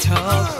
talk.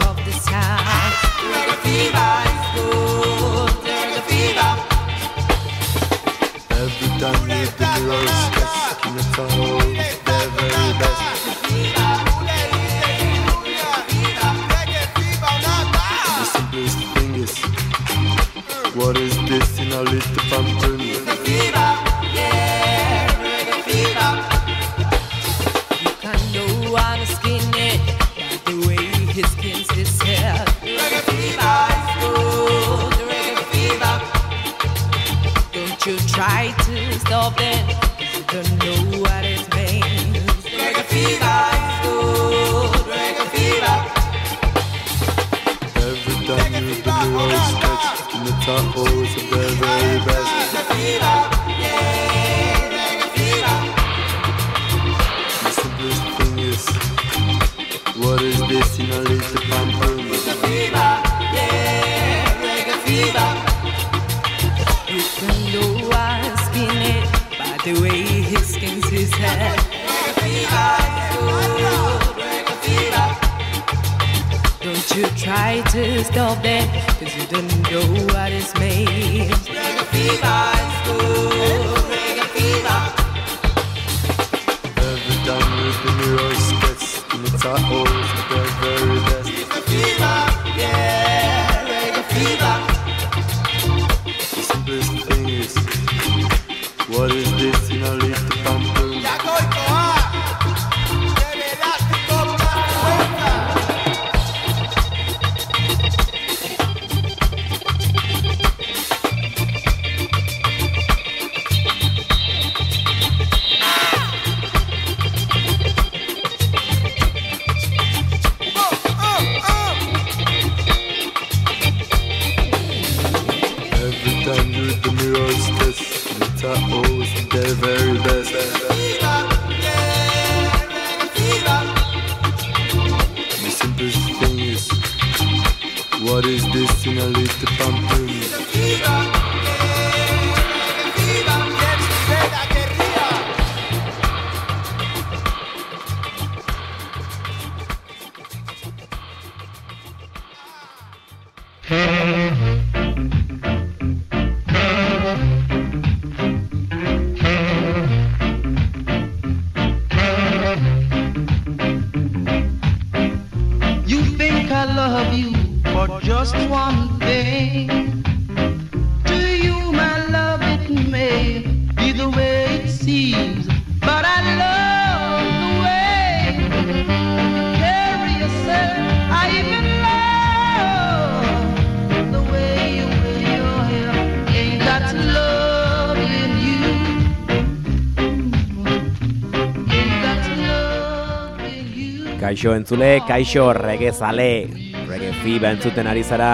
kaixo entzule, kaixo regezale, regezi bentzuten ari zara,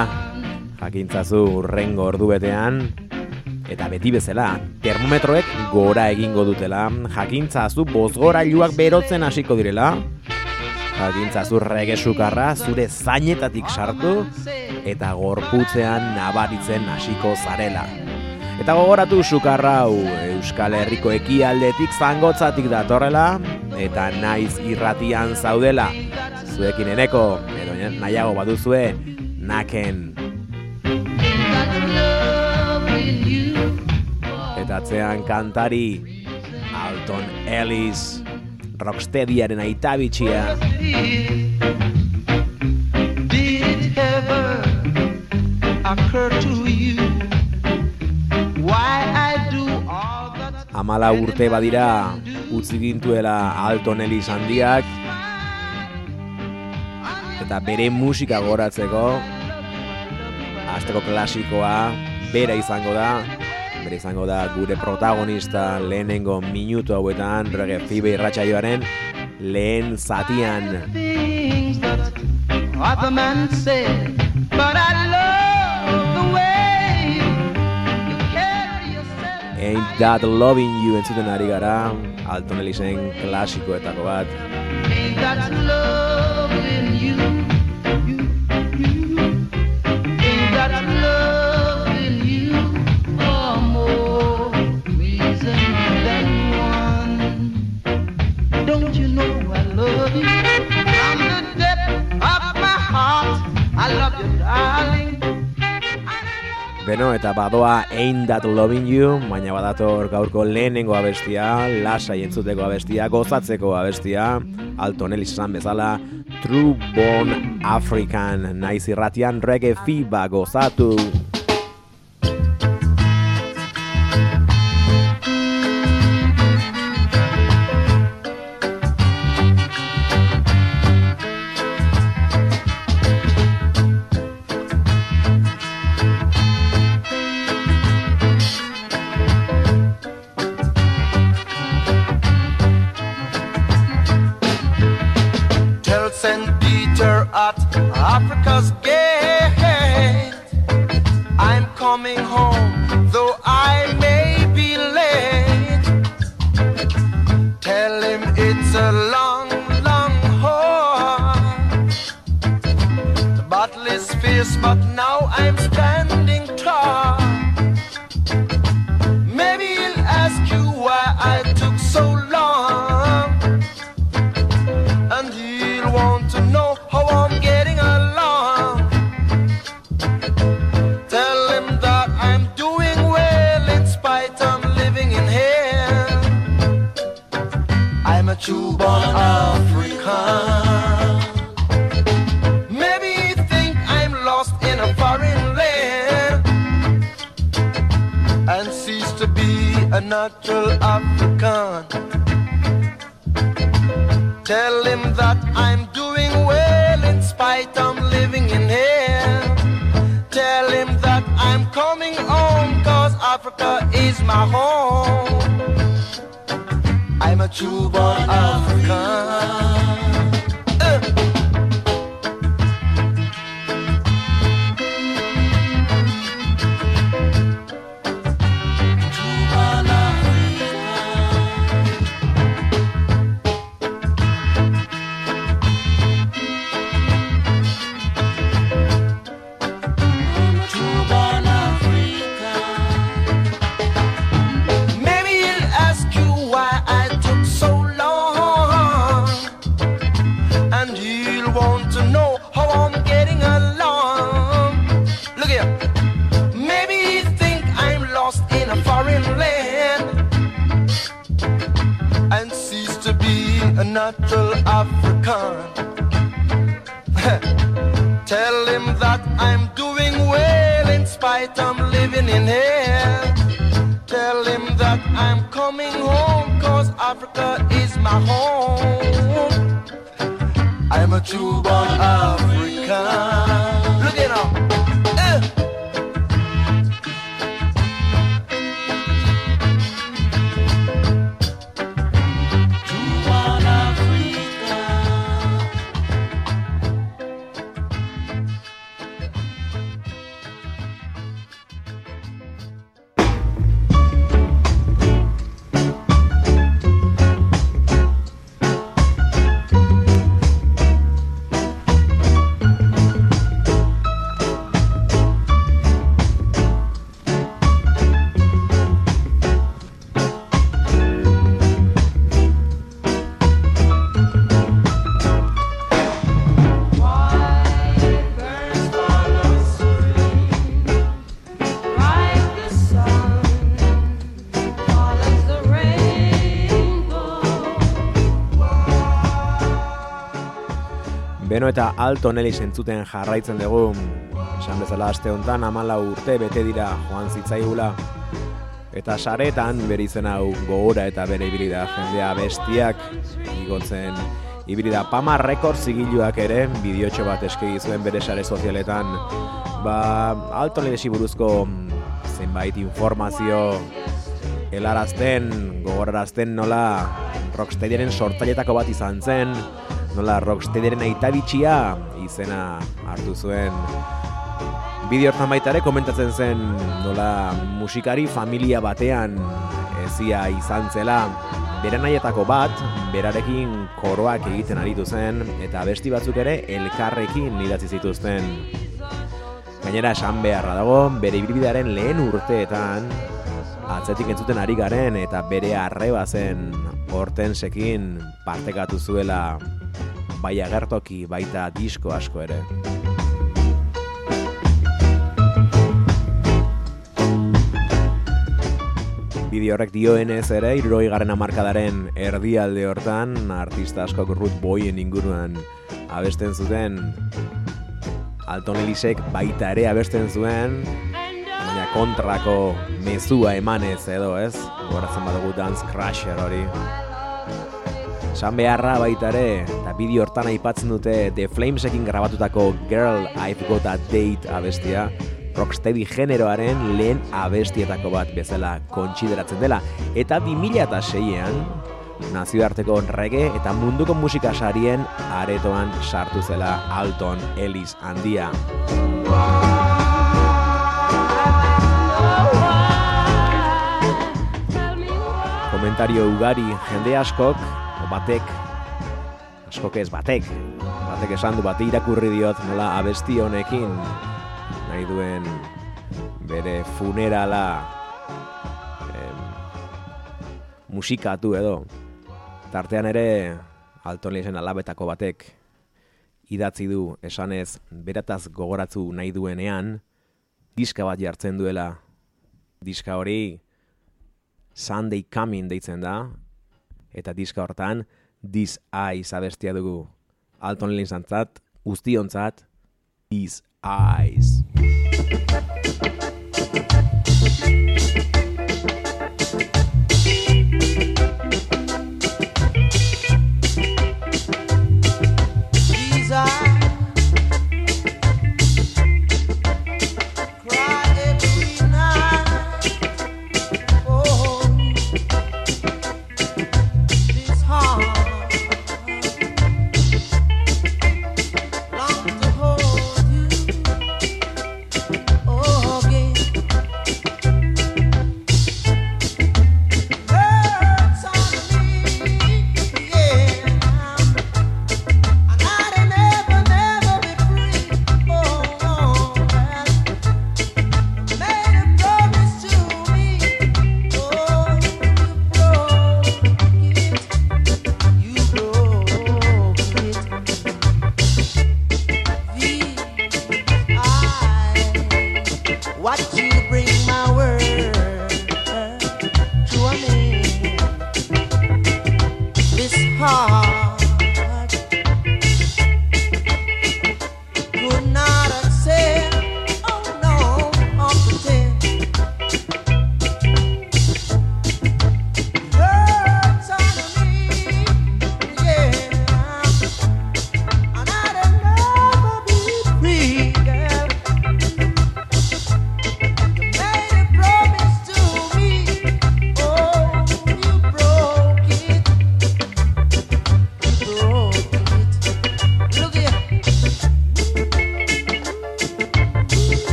jakintzazu urrengo ordubetean, eta beti bezala, termometroek gora egingo dutela, jakintzazu bozgora iluak berotzen hasiko direla, jakintzazu regezukarra zure zainetatik sartu, eta gorputzean nabaritzen hasiko zarela. Eta gogoratu sukarrau Euskal Herriko ekialdetik zangotzatik datorrela eta naiz irratian zaudela. Zuekin eneko edo nahiago baduzue naken. Eta atzean kantari Alton Ellis Rocksteadiaren aitabitxia Did ever occur to amala urte badira utzi gintuela Alton Ellis handiak. Eta bere musika goratzeko azteko klasikoa bera izango da. Bera izango da gure protagonista lehenengo minutu hauetan rege fibe irratxaioaren lehen zatian. What the man said, but I love Ain't That Loving You entzuten ari gara, Alton Elizen klasikoetako bat. Ain't that loving Beno, eta badoa Ain't That Loving You, baina badator gaurko lehenengo abestia, lasai entzuteko abestia, gozatzeko abestia, Alton Ellis esan bezala, True Born African, naiz irratian reggae fiba gozatu. Eta Alto Nelis entzuten jarraitzen dugu, esan bezala aste honetan amala urte bete dira joan zitzaigula. Eta saretan bere izen hau gogora eta bere ibilida jendea bestiak igotzen. Ibilida Pama Record zigiluak ere bideotxo bat eskegi zuen bere sare sozialetan. Ba Alto Nelisi buruzko zenbait informazio helarazten, gogorarazten nola Rocksteadyaren sortzailetako bat izan zen, nola Rocksteadyaren aita bitxia izena hartu zuen. Bideo hortan baita ere komentatzen zen nola musikari familia batean ezia izan zela bere nahietako bat, berarekin koroak egiten aritu zen, eta besti batzuk ere elkarrekin idatzi zituzten. Gainera esan beharra dago, bere ibilbidearen lehen urteetan, atzetik entzuten ari garen eta bere arreba zen hortensekin partekatu zuela bai agertoki baita disko asko ere. Bideo horrek dioenez ere, irroi garen amarkadaren erdialde hortan, artista askok Ruth Boyen inguruan abesten zuten, Alton Elisek baita ere abesten zuen, kontrako mezua emanez edo, ez? Goratzen badugu Dance Crusher hori. San beharra baita ere, eta bideo hortan aipatzen dute The Flamesekin grabatutako Girl I've Got a Date abestia, rocksteady generoaren lehen abestietako bat bezala kontsideratzen dela. Eta 2006an, nazioarteko reggae eta munduko musika sarien aretoan sartu zela Alton Ellis handia. Komentario ugari jende askok, o batek, askok ez batek, batek esan du bate irakurri diot nola abesti honekin nahi duen bere funerala em, musikatu edo. Tartean ere Alton alabetako batek idatzi du esanez berataz gogoratzu nahi duenean diska bat jartzen duela. Diska hori Sunday Coming deitzen da eta diska hortan This Eyes abestia dugu. Alton Lisantzat, guztiontzat, These Eyes.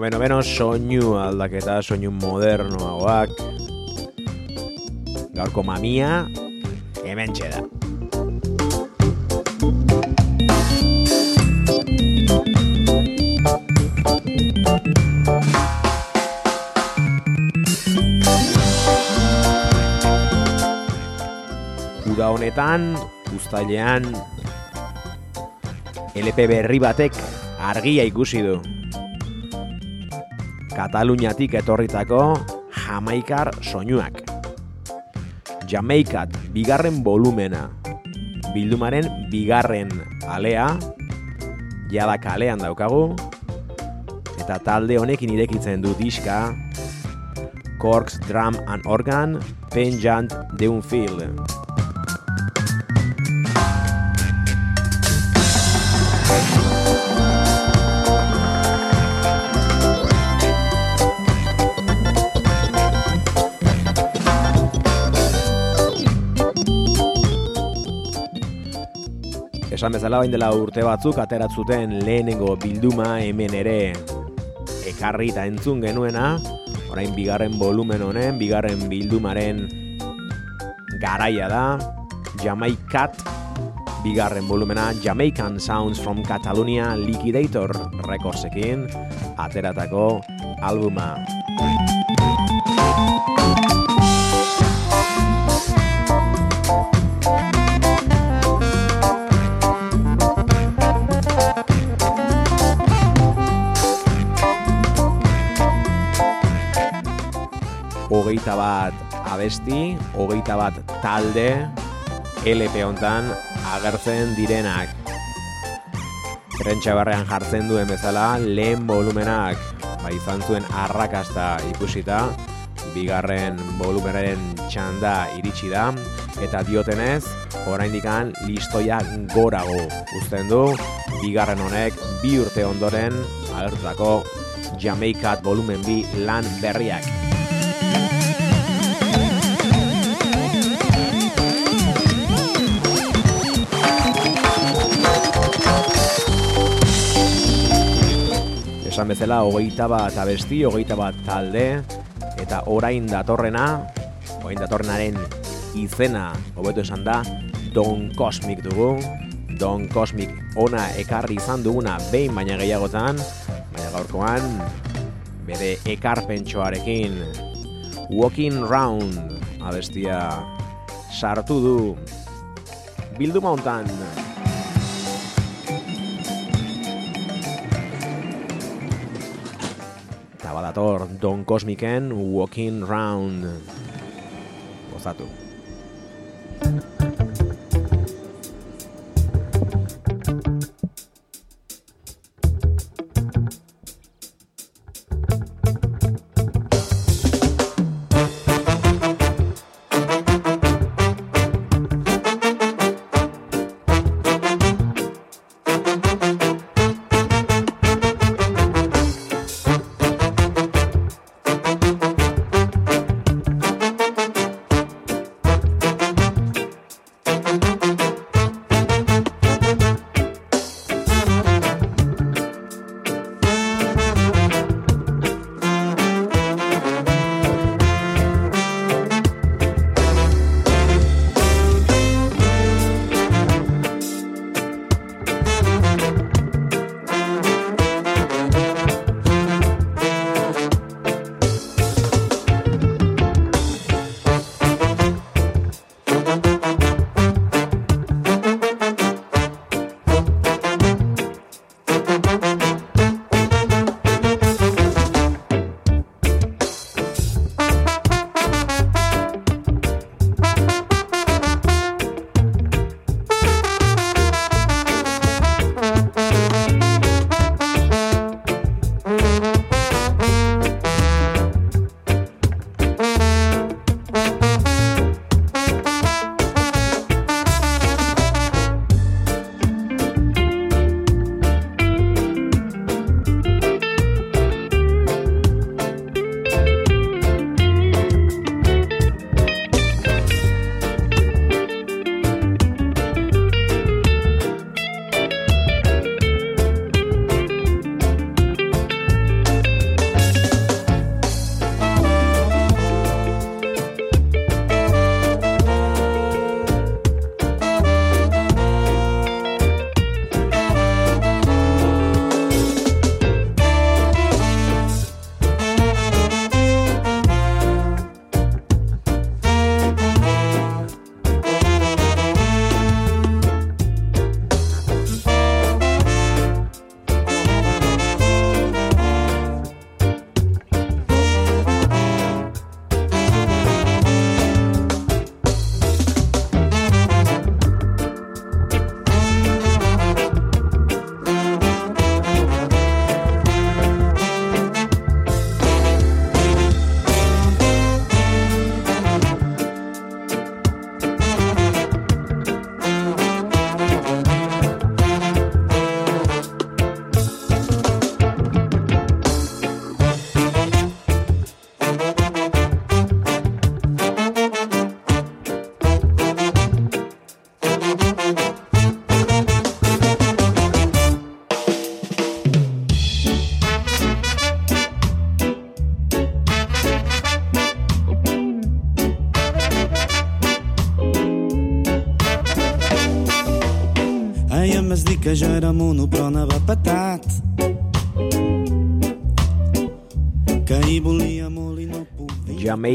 beno, beno, beno, soinu aldaketa, soinu modernoagoak. Gaurko mamia, hemen da. Uda honetan, ustailean, LP berri batek argia ikusi du. Kataluniatik etorritako Jamaikar soinuak. Jamaikat bigarren volumena. Bildumaren bigarren alea, jada kalean daukagu, eta talde honekin irekitzen du diska, Corks Drum and Organ, Penjant de un bezala bain dela urte batzuk ateratzuten lehenengo bilduma hemen ere ekarri eta entzun genuena, orain bigarren volumen honen, bigarren bildumaren garaia da, Jamaikat, bigarren volumena Jamaican Sounds from Catalonia Liquidator Recordsekin ateratako albuma. Hogeita bat abesti, hogeita bat talde, LP hontan agertzen direnak. Prentsa barrean jartzen duen bezala, lehen volumenak, ba izan zuen arrakasta ikusita, bigarren volumenaren txanda iritsi da, eta diotenez, oraindikan listoia gorago uzten du, bigarren honek bi urte ondoren agertutako Jamaikat volumen bi lan berriak. Esan bezala, hogeita bat abesti, hogeita bat talde, eta orain datorrena, orain datorrenaren izena, hobeto esan da, Don Cosmic dugu. Don Cosmic ona ekarri izan duguna behin baina gehiagotan, baina gaurkoan, bere ekarpentsoarekin Walking Round abestia sartu du bilduma hontan. Eta badator Don Cosmicen Walking Round gozatu.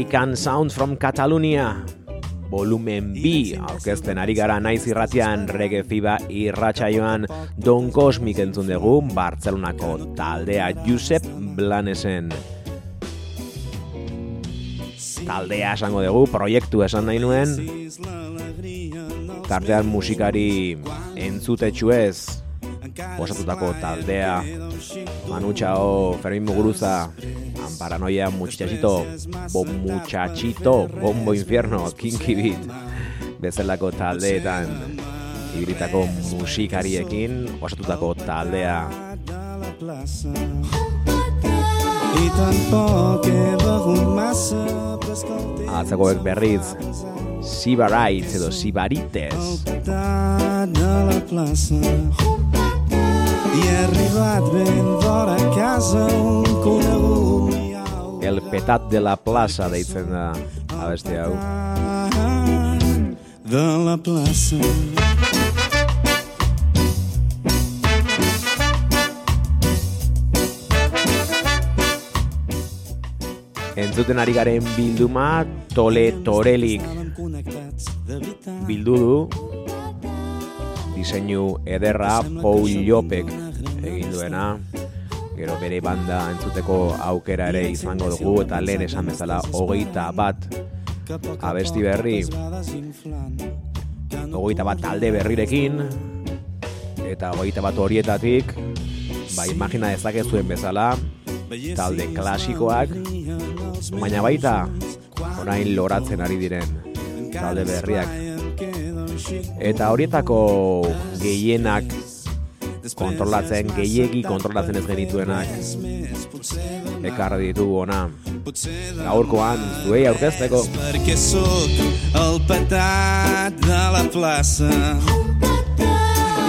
Jamaican Sound from Catalonia. Volumen B aurkezten ari gara naiz irratian reggae fiba irratsaioan. Don Cosmic entzun dugu Bartzelonako taldea Josep Blanesen. Taldea esango dugu proiektu esan nahi nuen. Tartean musikari entzutetxuez osatutako taldea. Manu Fermin Muguruza, Amparanoia, Muchachito, Bom Muchachito, Bombo Infierno, Kinky Beat, bezalako taldeetan ibritako musikariekin osatutako taldea atzakoek berriz Sibarites edo Sibarites i arribat ben fora casa un conegut El petat de la plaça deitzen da abeste hau. De la plaça. Entzuten ari garen bilduma Tole Torelik. Bildu du. Diseinu ederra Paul Llopek egin duena gero bere banda entzuteko aukera ere izango dugu eta lehen esan bezala hogeita bat abesti berri. hogeita bat talde berrirekin eta hogeita bat horietatik ba imagina dezakezuen bezala talde klasikoak baina baita orain loratzen ari diren talde berriak. Eta horietako gehienak kontrolatzen gehiegi kontrolatzen ez genituenak ekarri ditugu ona gaurkoan zuei aurkezteko. El petat de la plaça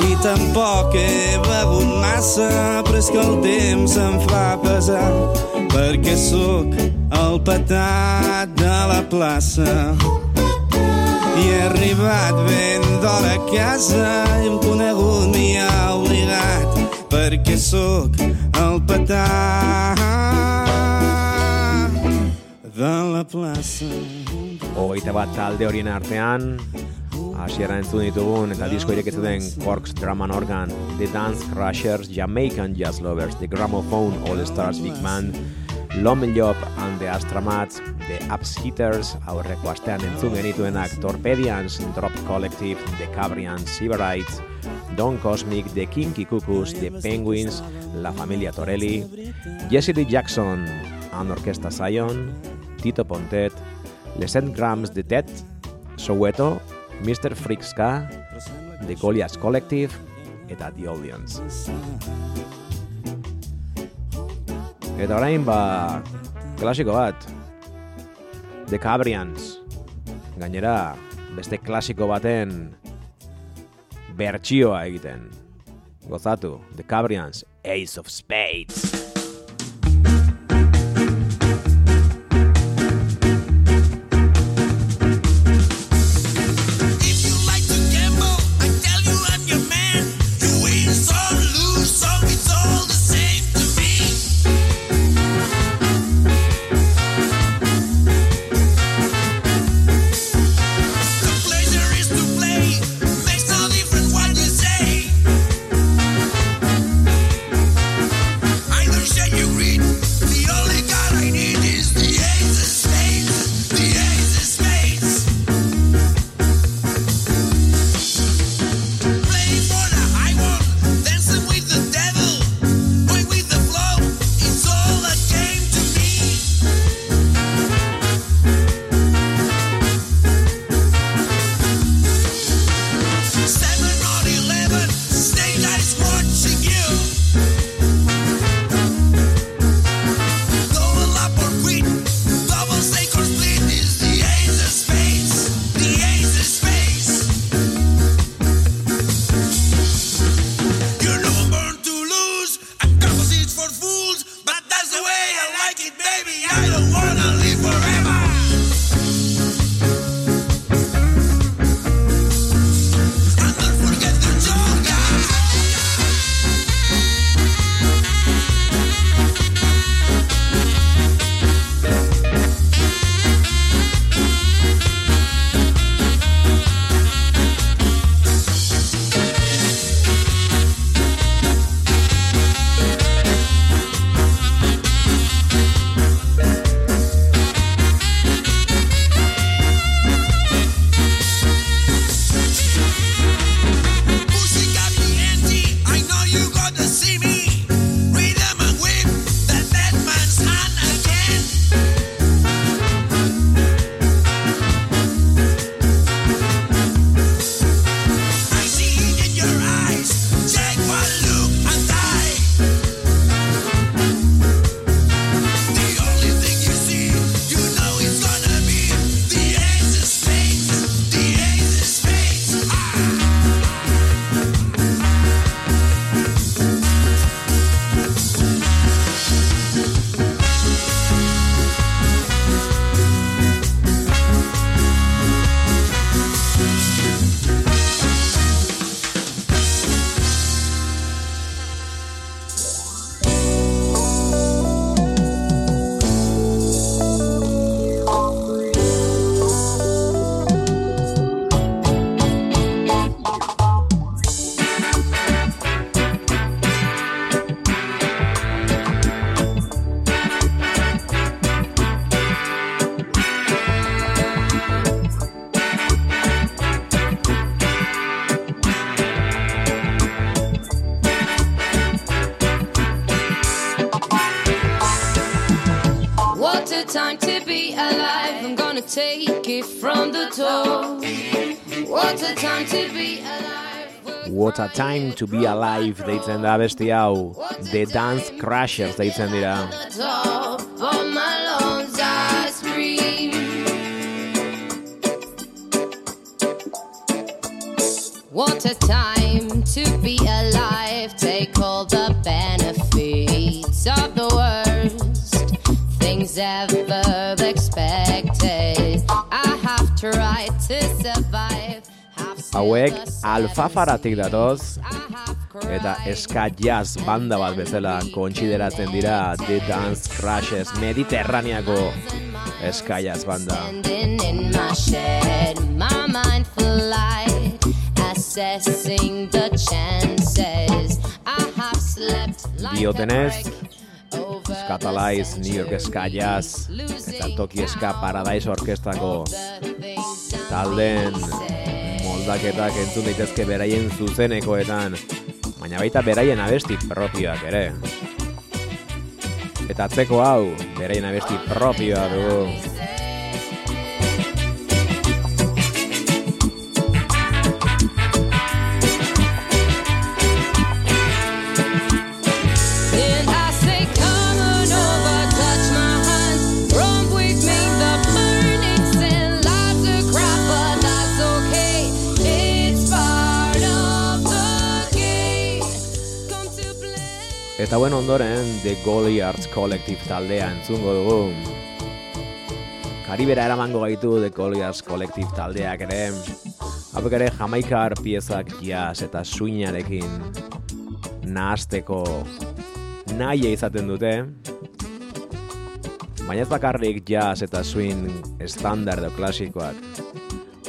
i tampoc he begut massa però és que el temps em fa pesar perquè sóc el petat de la plaça. I he arribat ben d'hora a casa i un conegut m'hi ha perquè sóc el petat de la plaça. hogeita bat talde horien artean hasiera entzun ditugun eta disko irekitzen den Corks Drum and Organ, The Dance Crushers, Jamaican Jazz Lovers, The Gramophone All Stars Big Band, Lomelop and the Astramats, The Upseaters, aurreko astean entzun genituenak Torpedians, Drop Collective, The Cabrians, Sibarites, Don Cosmic, The Kinky Cuckoos, The Penguins, La Familia Torelli, Jesse D. Jackson, and Orquesta Zion, Tito Pontet, Les Cent Grams de Ted, Soweto, Mr. Freak Ska, The Goliath Collective, eta The Audience. Eta orain, ba, klasiko bat, The Cabrians. Gainera, beste klasiko baten bertsioa egiten. Gozatu, The Cabrians, Ace of Spades. What a time to be alive. What a time to be alive deitzen da besti hau. The Dance Crashers deitzen dira. The top of my lungs I scream. What a time to be alive. Take all the benefits of the worst things ever expected. Hauek alfafaratik datoz, eta ska jazz banda bat bezala kontsideratzen dira The Dance Crashers Mediterraneako ska jazz banda. Diotenez, Skatalaiz, New York Ska Jazz, eta Toki Ska Paradise Orkestako taldeen moldaketak entzun daitezke beraien zuzenekoetan, baina baita beraien abesti propioak ere. Eta atzeko hau, beraien abesti propioa dugu. Eta buen ondoren, The Goliards Collective taldea entzungo dugu. Karibera eramango gaitu The Goliards Collective taldeak ere. Hauek ere jamaikar piezak jazz eta suinarekin nahasteko nahi izaten dute. Baina ez bakarrik jazz eta swing standardo klasikoak.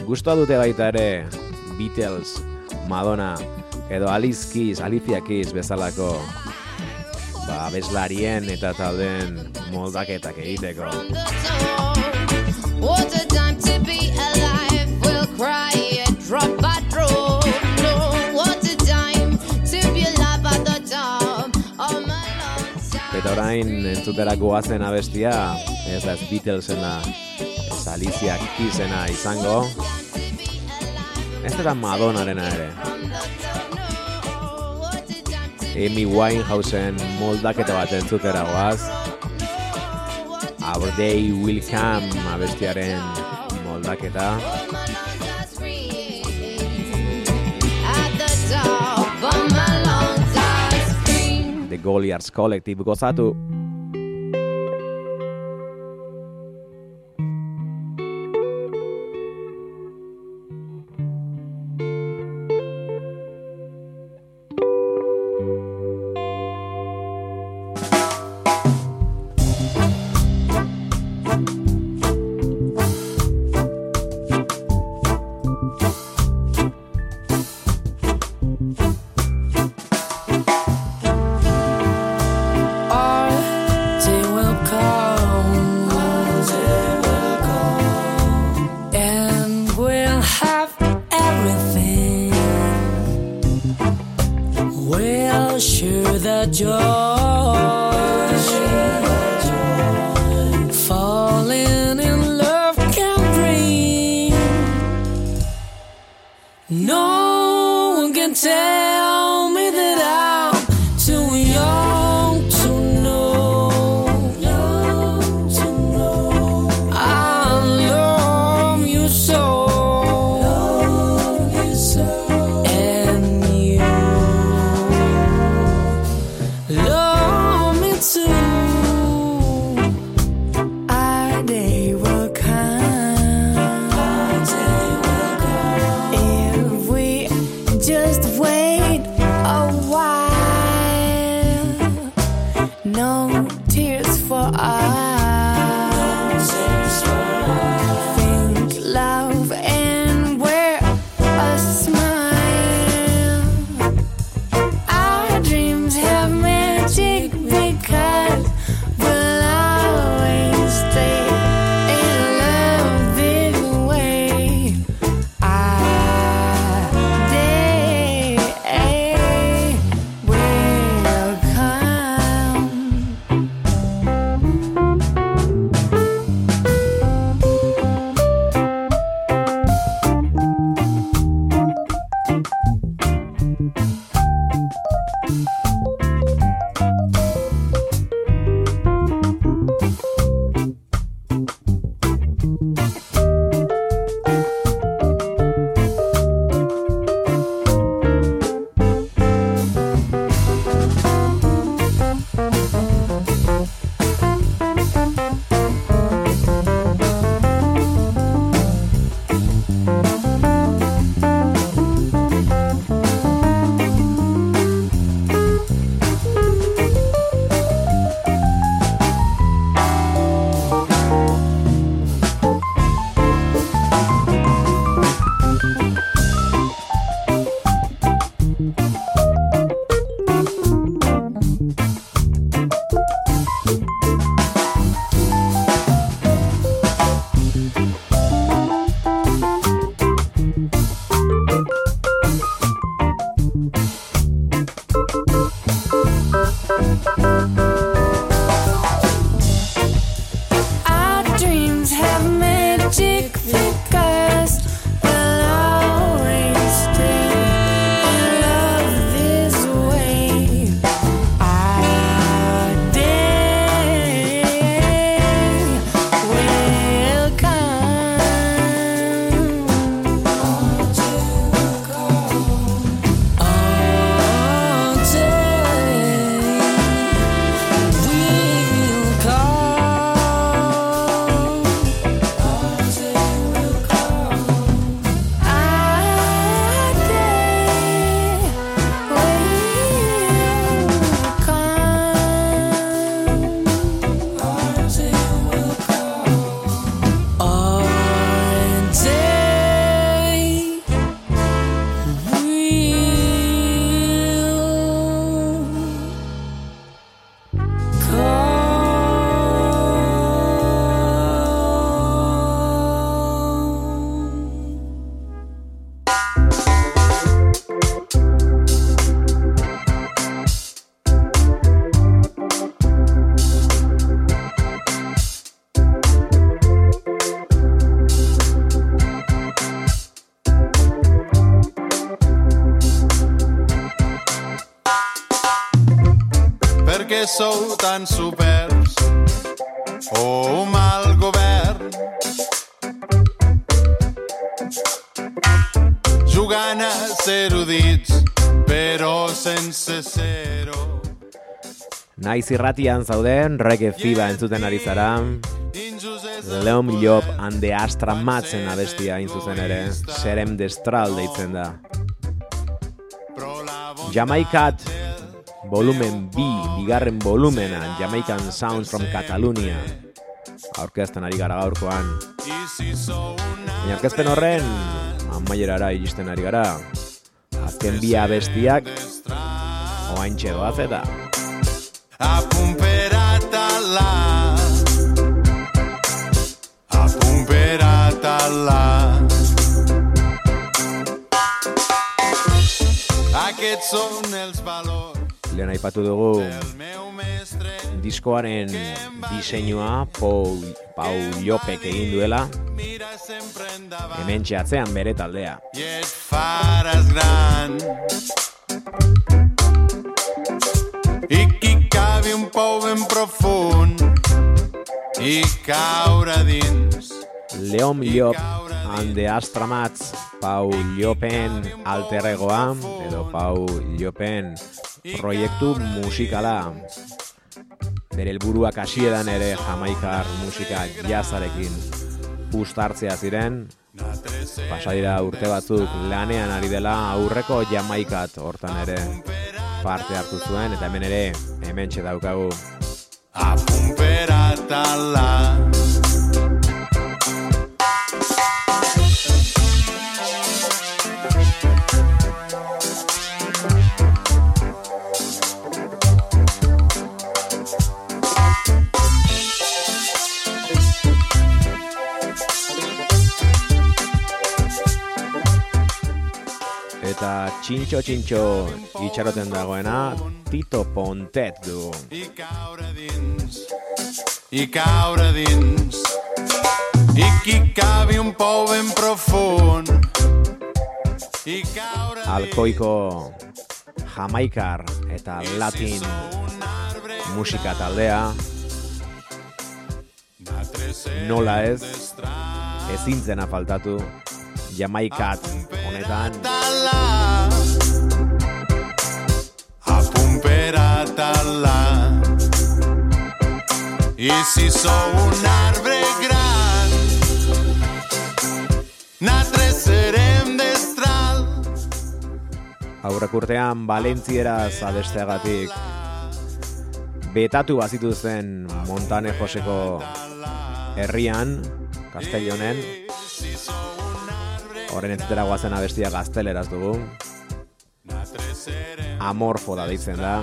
Gustoa dute baita ere Beatles, Madonna edo Alice Keys, Alicia Keys bezalako ba, bezlarien eta taldeen moldaketak egiteko. What a time to be alive. We'll cry it drop by drop. No, what a time to be alive at the top of my lungs. Eta orain entzutera goazen abestia, ez da ez Beatlesena, ez Alicia Keysena izango, ez da Madonnarena ere. Amy Winehousen moldaketa bat entzutera goaz, Our Day Will Come abestiaren moldaketa. The Goliards Collective gozatu. Tan supers o un mal govern. Jugant a ser erudits, però sense ser-ho. Naiz irratian zauden, reggae fiba entzuten ari zara. Leon Job and the Astra Matzen abestia hain zuzen ere, Serem Destral deitzen da. Jamaikat volumen B, bigarren volumena, Jamaican Sounds from Catalonia. Aurkezten ari gara gaurkoan. Baina aurkezpen horren, amaierara iristen ari gara. Azken bi abestiak, oain doaz eta. a pumperatala a pumperatala Aquests són els valors Lehen aipatu dugu diskoaren diseinua Pau, Pau Lopek egin duela, hemen atzean bere taldea. i qui cavi un pou ben profund. I caure dins. Leon Llop and the Astramats, Pau Llopen alteregoa, edo Pau Llopen proiektu musikala. Bere helburuak hasieran ere jamaikar musika jazarekin ustartzea ziren, pasadira urte batzuk lanean ari dela aurreko jamaikat hortan ere parte hartu zuen, eta hemen ere hemen daukagu a pumperatala txintxo txintxo itxaroten dagoena Tito Pontet du. i caure dins i caure dins i qui cavi un pou ben profund i caure Alkoiko jamaikar eta latin musika taldea. Nola ez ezin zena faltatu jamaikat honetan pumperatala i si sou un arbre gran nosaltres serem destral aurrek urtean Valentzieraz abesteagatik. Betatu bazitu zen Montane Joseko herrian, Castellonen, horren entzutera guazen abestia gazteleraz dugu. Amorfo da deitzen da,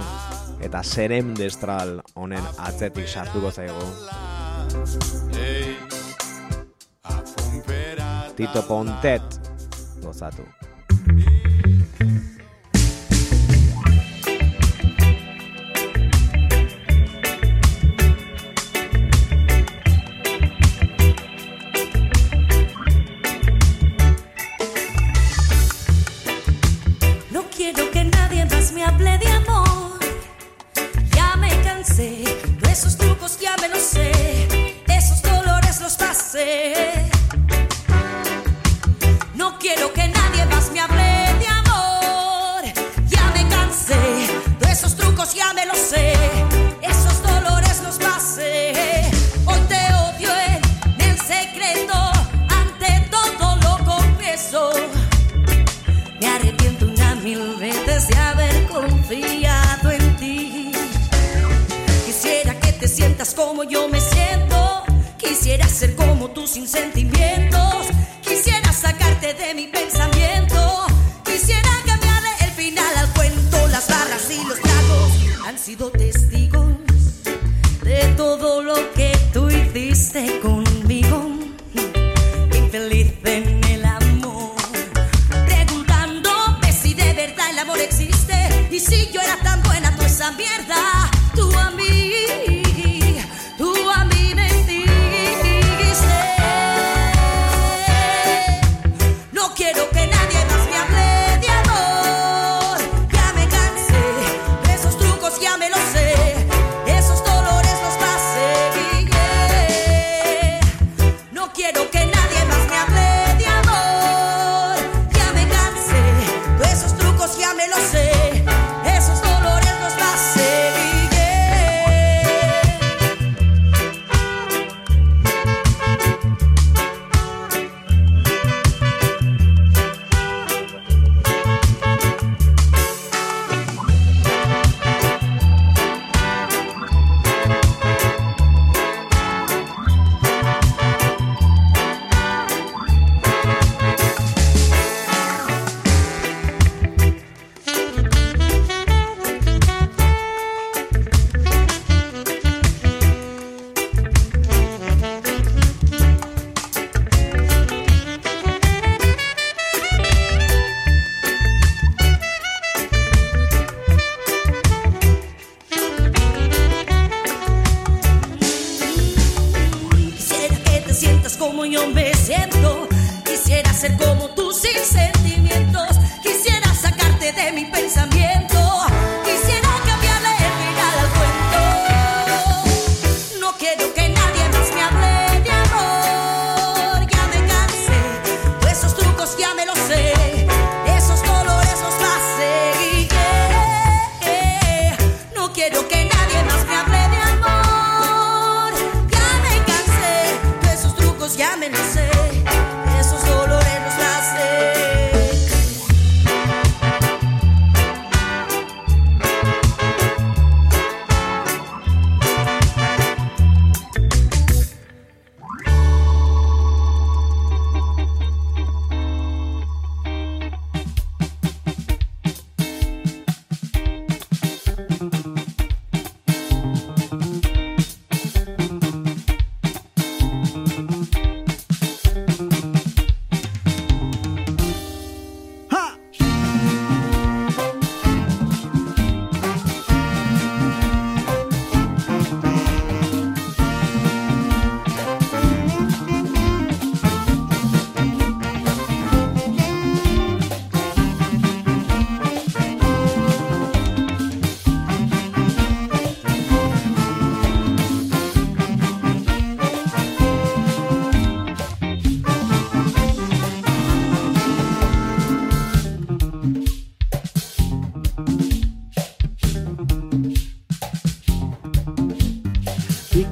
eta serem destral honen atzetik sartuko zaigu. Tito Pontet, gozatu.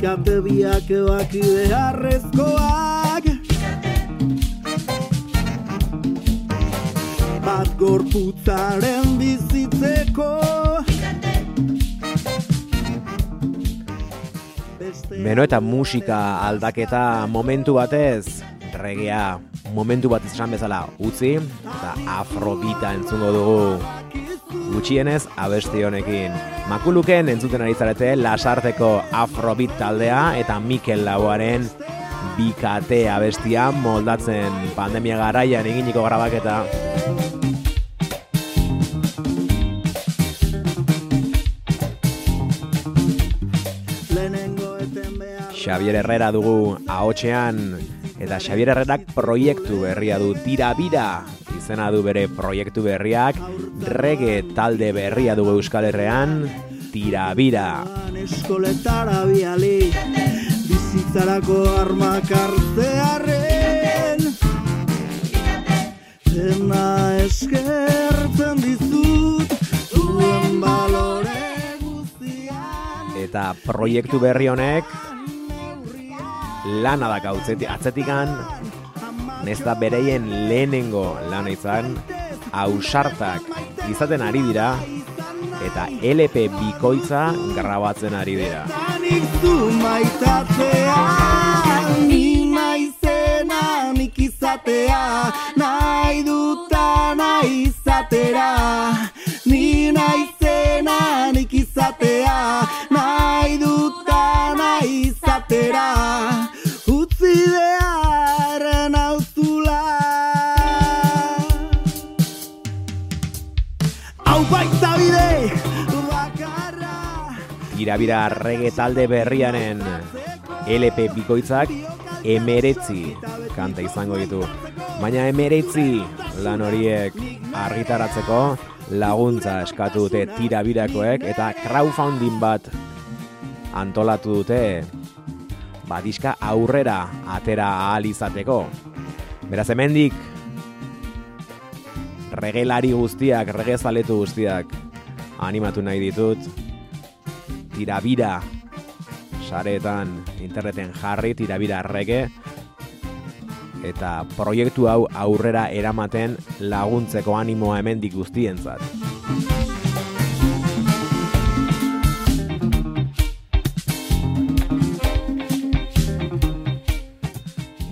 Pikante biak ebaki beharrezkoak Bat gorputzaren bizitzeko Beno eta musika aldaketa momentu batez, regea momentu bat izan bezala utzi, eta afrobita entzungo dugu gutxienez abesti honekin. Makuluken entzuten ari zarete lasarteko afrobit taldea eta Mikel Lauaren bikate abestia moldatzen pandemia garaian eginiko grabaketa. Xavier Herrera dugu ahotxean eta Xavier Herrerak proiektu berria du tira bira izena du bere proiektu berriak rege talde berria dugu Euskal Herrean tira bira. Eskoletara biali Bizitzarako armak hartzearen Dena eskertzen dizut Zuen balore eta proiektu berri honek lana dakau atzeti- atzetikan nesta bereien lehenengo lana izan ausartak izaten ari dira eta LP bikoitza grabatzen ari dira. Izatea Nahi duta nahi izatera Ni naizena nik izatea Nahi duta nahi izatera Irabira rege talde berrianen LP bikoitzak emeretzi kanta izango ditu. Baina emeretzi lan horiek argitaratzeko laguntza eskatu dute tirabirakoek eta crowdfunding bat antolatu dute badiska aurrera atera ahal izateko. Beraz hemendik regelari guztiak, regezaletu guztiak animatu nahi ditut tirabira sareetan interneten jarri tirabira rege eta proiektu hau aurrera eramaten laguntzeko animoa hemendik guztientzat.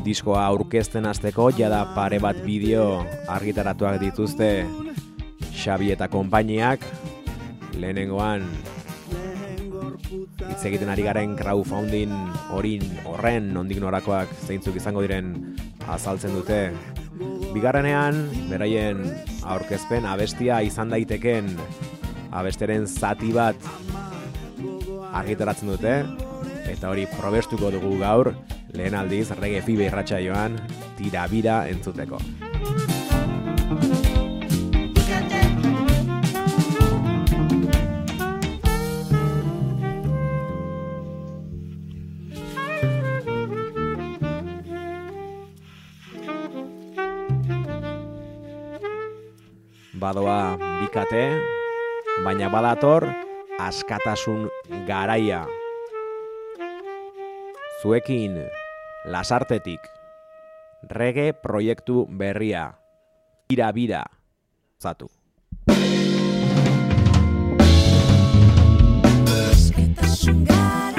Diskoa aurkezten hasteko jada pare bat bideo argitaratuak dituzte Xabi eta konpainiak lehenengoan hitz egiten ari garen crowdfunding horin horren nondik norakoak zeintzuk izango diren azaltzen dute. Bigarrenean, beraien aurkezpen abestia izan daiteken abesteren zati bat argitaratzen dute eta hori probestuko dugu gaur lehen aldiz rege fibe irratsaioan tirabira entzuteko. Badoa bikate, baina badator askatasun garaia. Zuekin lasartetik rege proiektu berria. Bira bira. Zatu. Askatasun garaia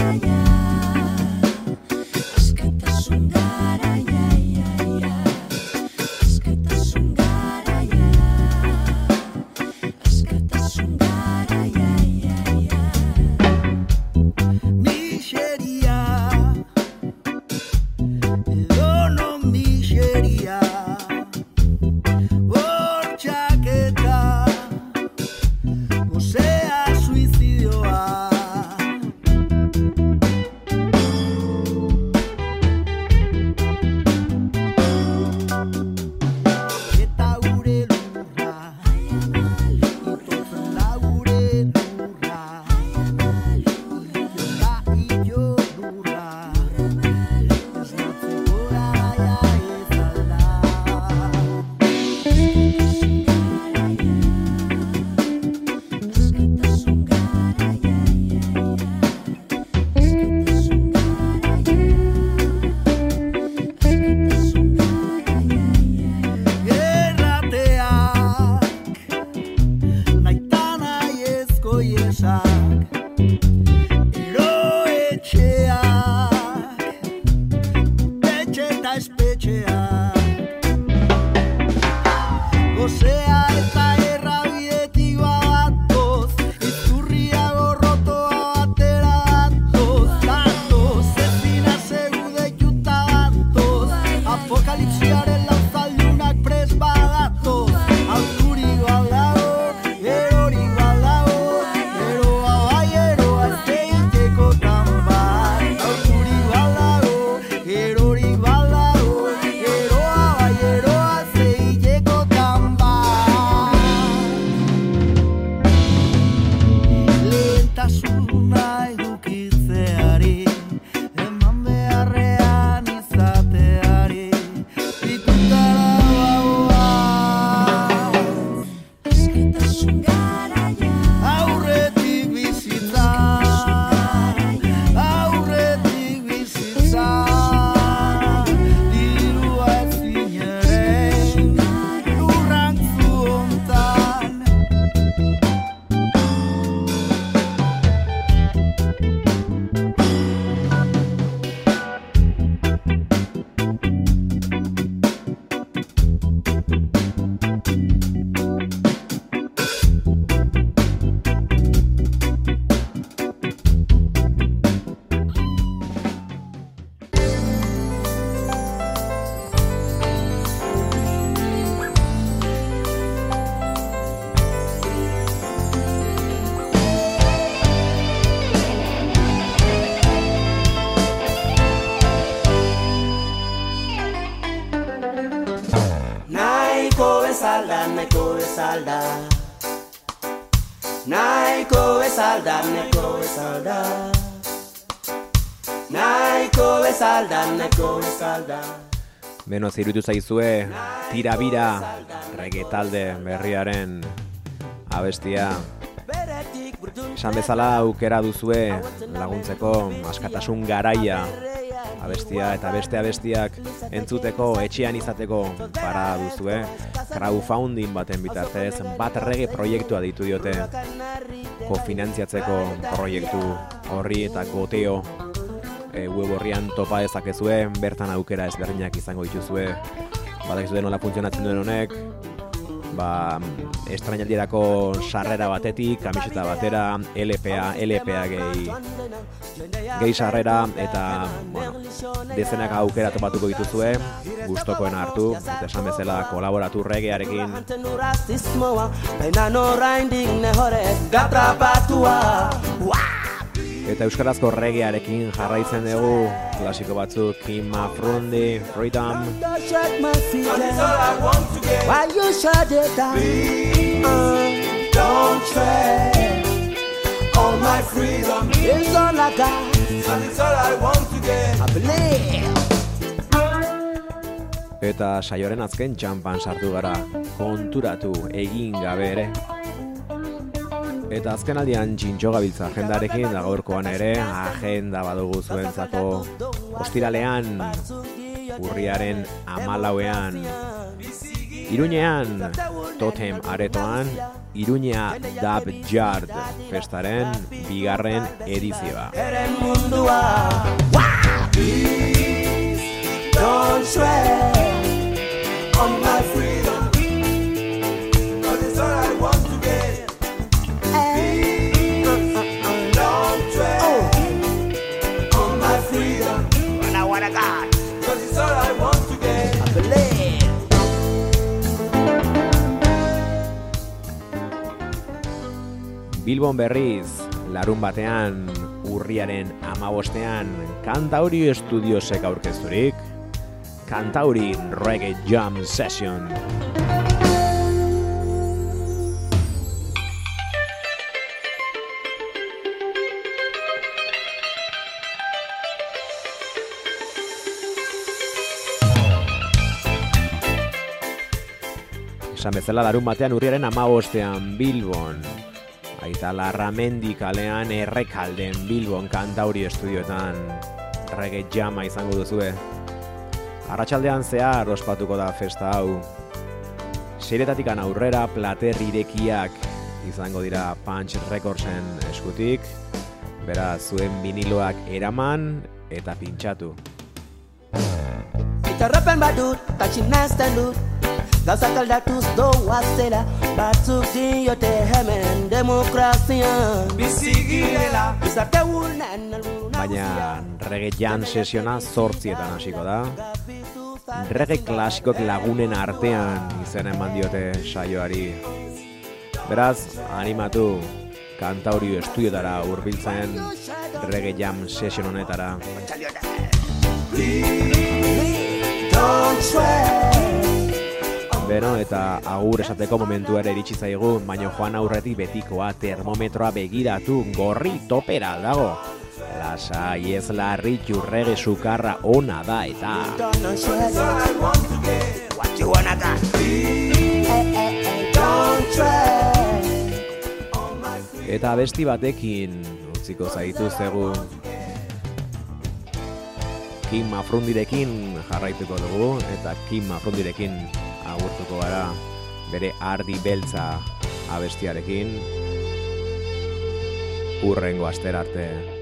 zirutu zaizue, tira bira, rege talde berriaren abestia. Esan bezala aukera duzue laguntzeko askatasun garaia abestia eta beste abestiak entzuteko etxean izateko para duzue crowdfunding baten bitartez bat rege proiektua ditu diote kofinantziatzeko proiektu horri eta goteo e, web horrian topa dezakezue, bertan aukera ezberdinak izango dituzue. Badakizue nola funtzionatzen duen honek, ba, estrainaldirako sarrera batetik, kamiseta batera, LPA, LPA gehi, gehi sarrera, eta, bueno, dezenak aukera topatuko dituzue, gustokoena hartu, eta esan bezala kolaboratu regearekin, Rasismoa, baina oraindik nehorez gatrapatua Eta euskarazko regearekin jarraitzen dugu klasiko batzuk Kima Frundi, Freedom, Why you shut it down Don't trade All my freedom is all I got And it's all I want to get I believe Eta saioaren azken txampan sartu gara, konturatu egin gabe ere. Eta azken aldian txintxo gabiltza agendarekin da gaurkoan ere, agenda badugu zuentzako ostiralean, urriaren amalauean, Iruñean, Totem aretoan, Iruñea Dab Yard festaren bigarren edizioa. Eren mundua Please don't Bilbon berriz, larun batean, urriaren amabostean, Kantauri Studiosek aurkezturik, Kantauri Reggae Jam Session. Esan bezala larun batean urriaren amabostean Bilbon, Aita Larramendi kalean errekalden Bilbon kantauri estudioetan reggae jama izango duzue. Arratsaldean zehar ospatuko da festa hau. Seiretatik aurrera plater irekiak izango dira Punch Recordsen eskutik. Beraz, zuen viniloak eraman eta pintxatu. Itxarrapen badut, tatxinazten dut Gauzak aldatuz doa zela Batzuk diote hemen demokrazian Bizi girela Izarte unen Baina reggae jam sesiona zortzietan hasiko da. Reggae klasikok lagunen artean izen eman diote saioari. Beraz, animatu, kantaurio estudiotara hurbiltzen reggae jam session honetara. Don't tread Beno, eta agur esateko momentu ere iritsi zaigu, baina joan aurretik betikoa termometroa begiratu gorri topera dago. Lasai ez larri txurrege sukarra ona da eta eta besti batekin utziko zaitu zegu Kim Mafrundirekin jarraituko dugu eta Kim Mafrundirekin agurtuko gara bere ardi beltza abestiarekin urrengo aster arte.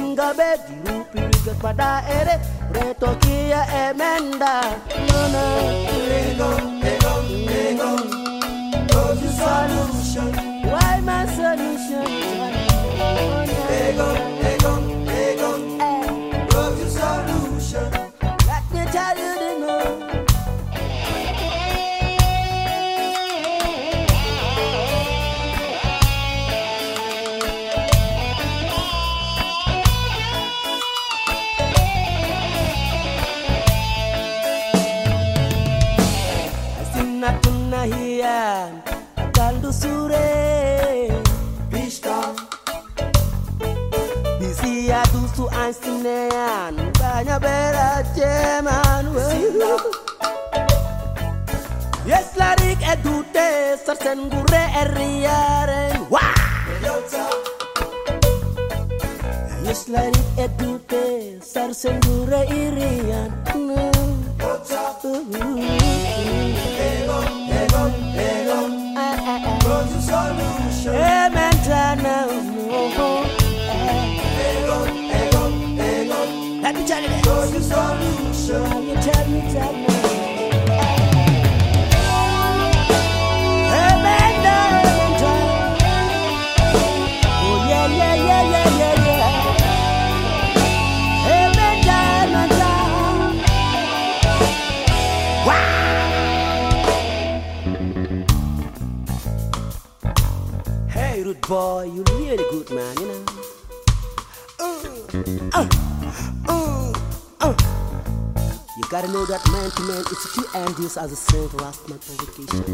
this as a center of my provocation